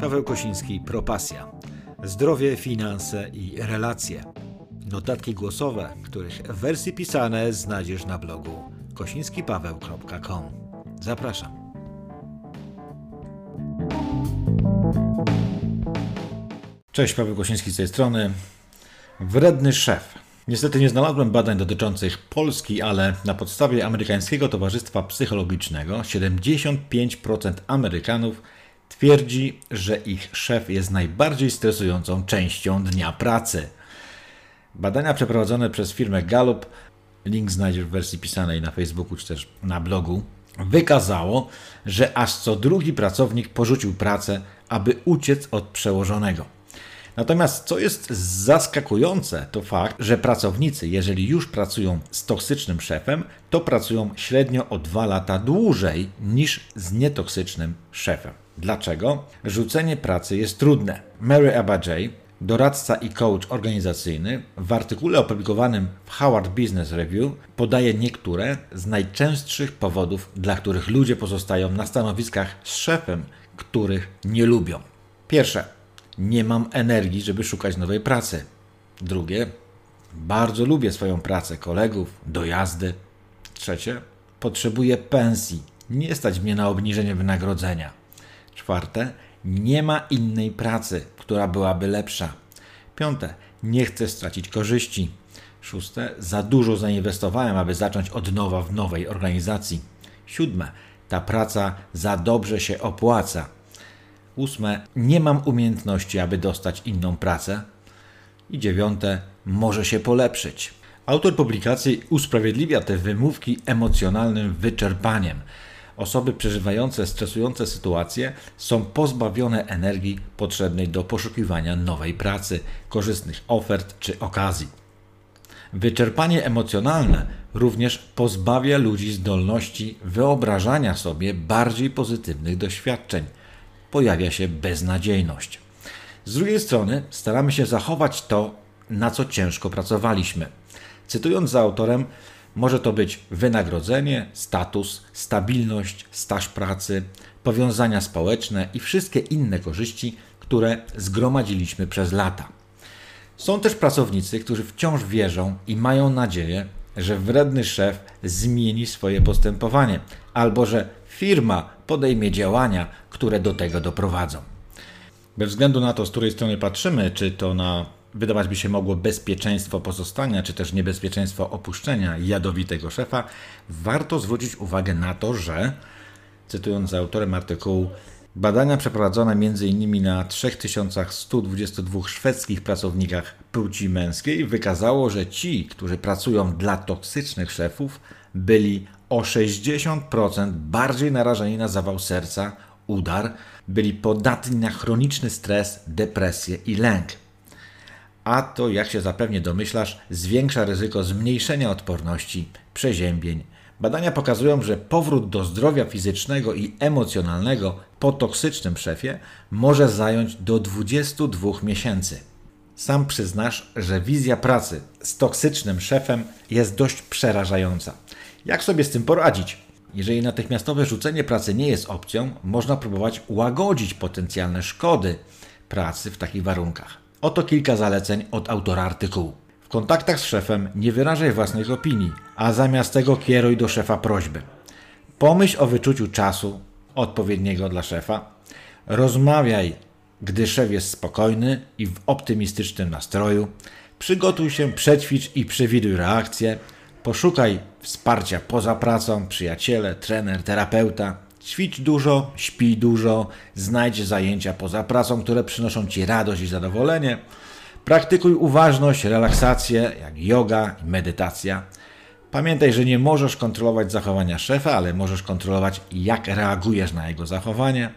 Paweł Kosiński, Propasja. Zdrowie, finanse i relacje. Notatki głosowe, których wersje pisane znajdziesz na blogu kosińskipaweł.com. Zapraszam. Cześć, Paweł Kosiński z tej strony. Wredny szef. Niestety nie znalazłem badań dotyczących Polski, ale na podstawie amerykańskiego Towarzystwa Psychologicznego 75% Amerykanów twierdzi, że ich szef jest najbardziej stresującą częścią dnia pracy. Badania przeprowadzone przez firmę Gallup, link znajdziesz w wersji pisanej na Facebooku czy też na blogu, wykazało, że aż co drugi pracownik porzucił pracę, aby uciec od przełożonego. Natomiast co jest zaskakujące, to fakt, że pracownicy, jeżeli już pracują z toksycznym szefem, to pracują średnio o dwa lata dłużej niż z nietoksycznym szefem. Dlaczego? Rzucenie pracy jest trudne. Mary Abajay, doradca i coach organizacyjny, w artykule opublikowanym w Harvard Business Review podaje niektóre z najczęstszych powodów, dla których ludzie pozostają na stanowiskach z szefem, których nie lubią. Pierwsze, nie mam energii, żeby szukać nowej pracy. Drugie, bardzo lubię swoją pracę, kolegów, dojazdy. Trzecie, potrzebuję pensji. Nie stać mnie na obniżenie wynagrodzenia. Czwarte, nie ma innej pracy, która byłaby lepsza. Piąte, nie chcę stracić korzyści. Szóste, za dużo zainwestowałem, aby zacząć od nowa w nowej organizacji. Siódme, ta praca za dobrze się opłaca. Ósme, nie mam umiejętności, aby dostać inną pracę. I dziewiąte, może się polepszyć. Autor publikacji usprawiedliwia te wymówki emocjonalnym wyczerpaniem. Osoby przeżywające stresujące sytuacje są pozbawione energii potrzebnej do poszukiwania nowej pracy, korzystnych ofert czy okazji. Wyczerpanie emocjonalne również pozbawia ludzi zdolności wyobrażania sobie bardziej pozytywnych doświadczeń pojawia się beznadziejność. Z drugiej strony staramy się zachować to, na co ciężko pracowaliśmy. Cytując za autorem, może to być wynagrodzenie, status, stabilność, staż pracy, powiązania społeczne i wszystkie inne korzyści, które zgromadziliśmy przez lata. Są też pracownicy, którzy wciąż wierzą i mają nadzieję, że wredny szef zmieni swoje postępowanie, albo że firma podejmie działania, które do tego doprowadzą. Bez względu na to, z której strony patrzymy, czy to na wydawać by się mogło bezpieczeństwo pozostania, czy też niebezpieczeństwo opuszczenia jadowitego szefa, warto zwrócić uwagę na to, że, cytując za autorem artykułu, badania przeprowadzone m.in. na 3122 szwedzkich pracownikach płci męskiej wykazało, że ci, którzy pracują dla toksycznych szefów, byli o 60% bardziej narażeni na zawał serca, udar, byli podatni na chroniczny stres, depresję i lęk. A to, jak się zapewnie domyślasz, zwiększa ryzyko zmniejszenia odporności, przeziębień. Badania pokazują, że powrót do zdrowia fizycznego i emocjonalnego po toksycznym szefie może zająć do 22 miesięcy. Sam przyznasz, że wizja pracy z toksycznym szefem jest dość przerażająca. Jak sobie z tym poradzić? Jeżeli natychmiastowe rzucenie pracy nie jest opcją, można próbować łagodzić potencjalne szkody pracy w takich warunkach. Oto kilka zaleceń od autora artykułu. W kontaktach z szefem nie wyrażaj własnych opinii, a zamiast tego kieruj do szefa prośby. Pomyśl o wyczuciu czasu odpowiedniego dla szefa. Rozmawiaj, gdy szef jest spokojny i w optymistycznym nastroju. Przygotuj się, przećwicz i przewiduj reakcję. Poszukaj wsparcia poza pracą, przyjaciele, trener, terapeuta. Ćwicz dużo, śpij dużo, znajdź zajęcia poza pracą, które przynoszą Ci radość i zadowolenie. Praktykuj uważność, relaksację, jak yoga i medytacja. Pamiętaj, że nie możesz kontrolować zachowania szefa, ale możesz kontrolować, jak reagujesz na jego zachowanie.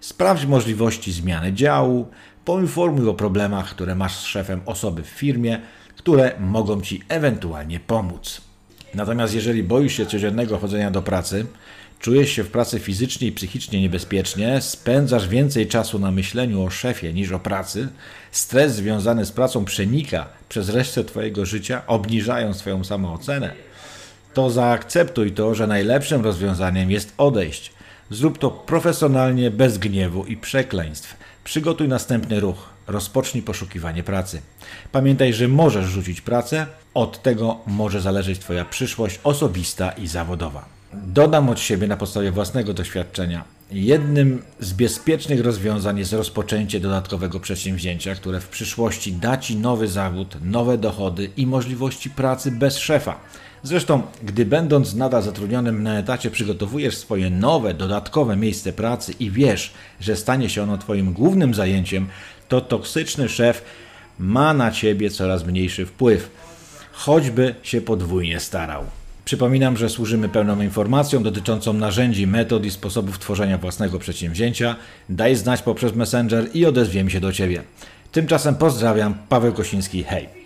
Sprawdź możliwości zmiany działu. Poinformuj o problemach, które masz z szefem osoby w firmie, które mogą Ci ewentualnie pomóc. Natomiast jeżeli boisz się codziennego chodzenia do pracy, czujesz się w pracy fizycznie i psychicznie niebezpiecznie, spędzasz więcej czasu na myśleniu o szefie niż o pracy, stres związany z pracą przenika przez resztę Twojego życia, obniżając swoją samoocenę, to zaakceptuj to, że najlepszym rozwiązaniem jest odejść. Zrób to profesjonalnie, bez gniewu i przekleństw. Przygotuj następny ruch. Rozpocznij poszukiwanie pracy. Pamiętaj, że możesz rzucić pracę, od tego może zależeć Twoja przyszłość osobista i zawodowa. Dodam od siebie na podstawie własnego doświadczenia. Jednym z bezpiecznych rozwiązań jest rozpoczęcie dodatkowego przedsięwzięcia, które w przyszłości da Ci nowy zawód, nowe dochody i możliwości pracy bez szefa. Zresztą, gdy będąc nadal zatrudnionym na etacie przygotowujesz swoje nowe, dodatkowe miejsce pracy i wiesz, że stanie się ono Twoim głównym zajęciem, to toksyczny szef ma na Ciebie coraz mniejszy wpływ, choćby się podwójnie starał. Przypominam, że służymy pełną informacją dotyczącą narzędzi, metod i sposobów tworzenia własnego przedsięwzięcia. Daj znać poprzez Messenger i odezwiemy się do Ciebie. Tymczasem pozdrawiam, Paweł Kosiński, hej!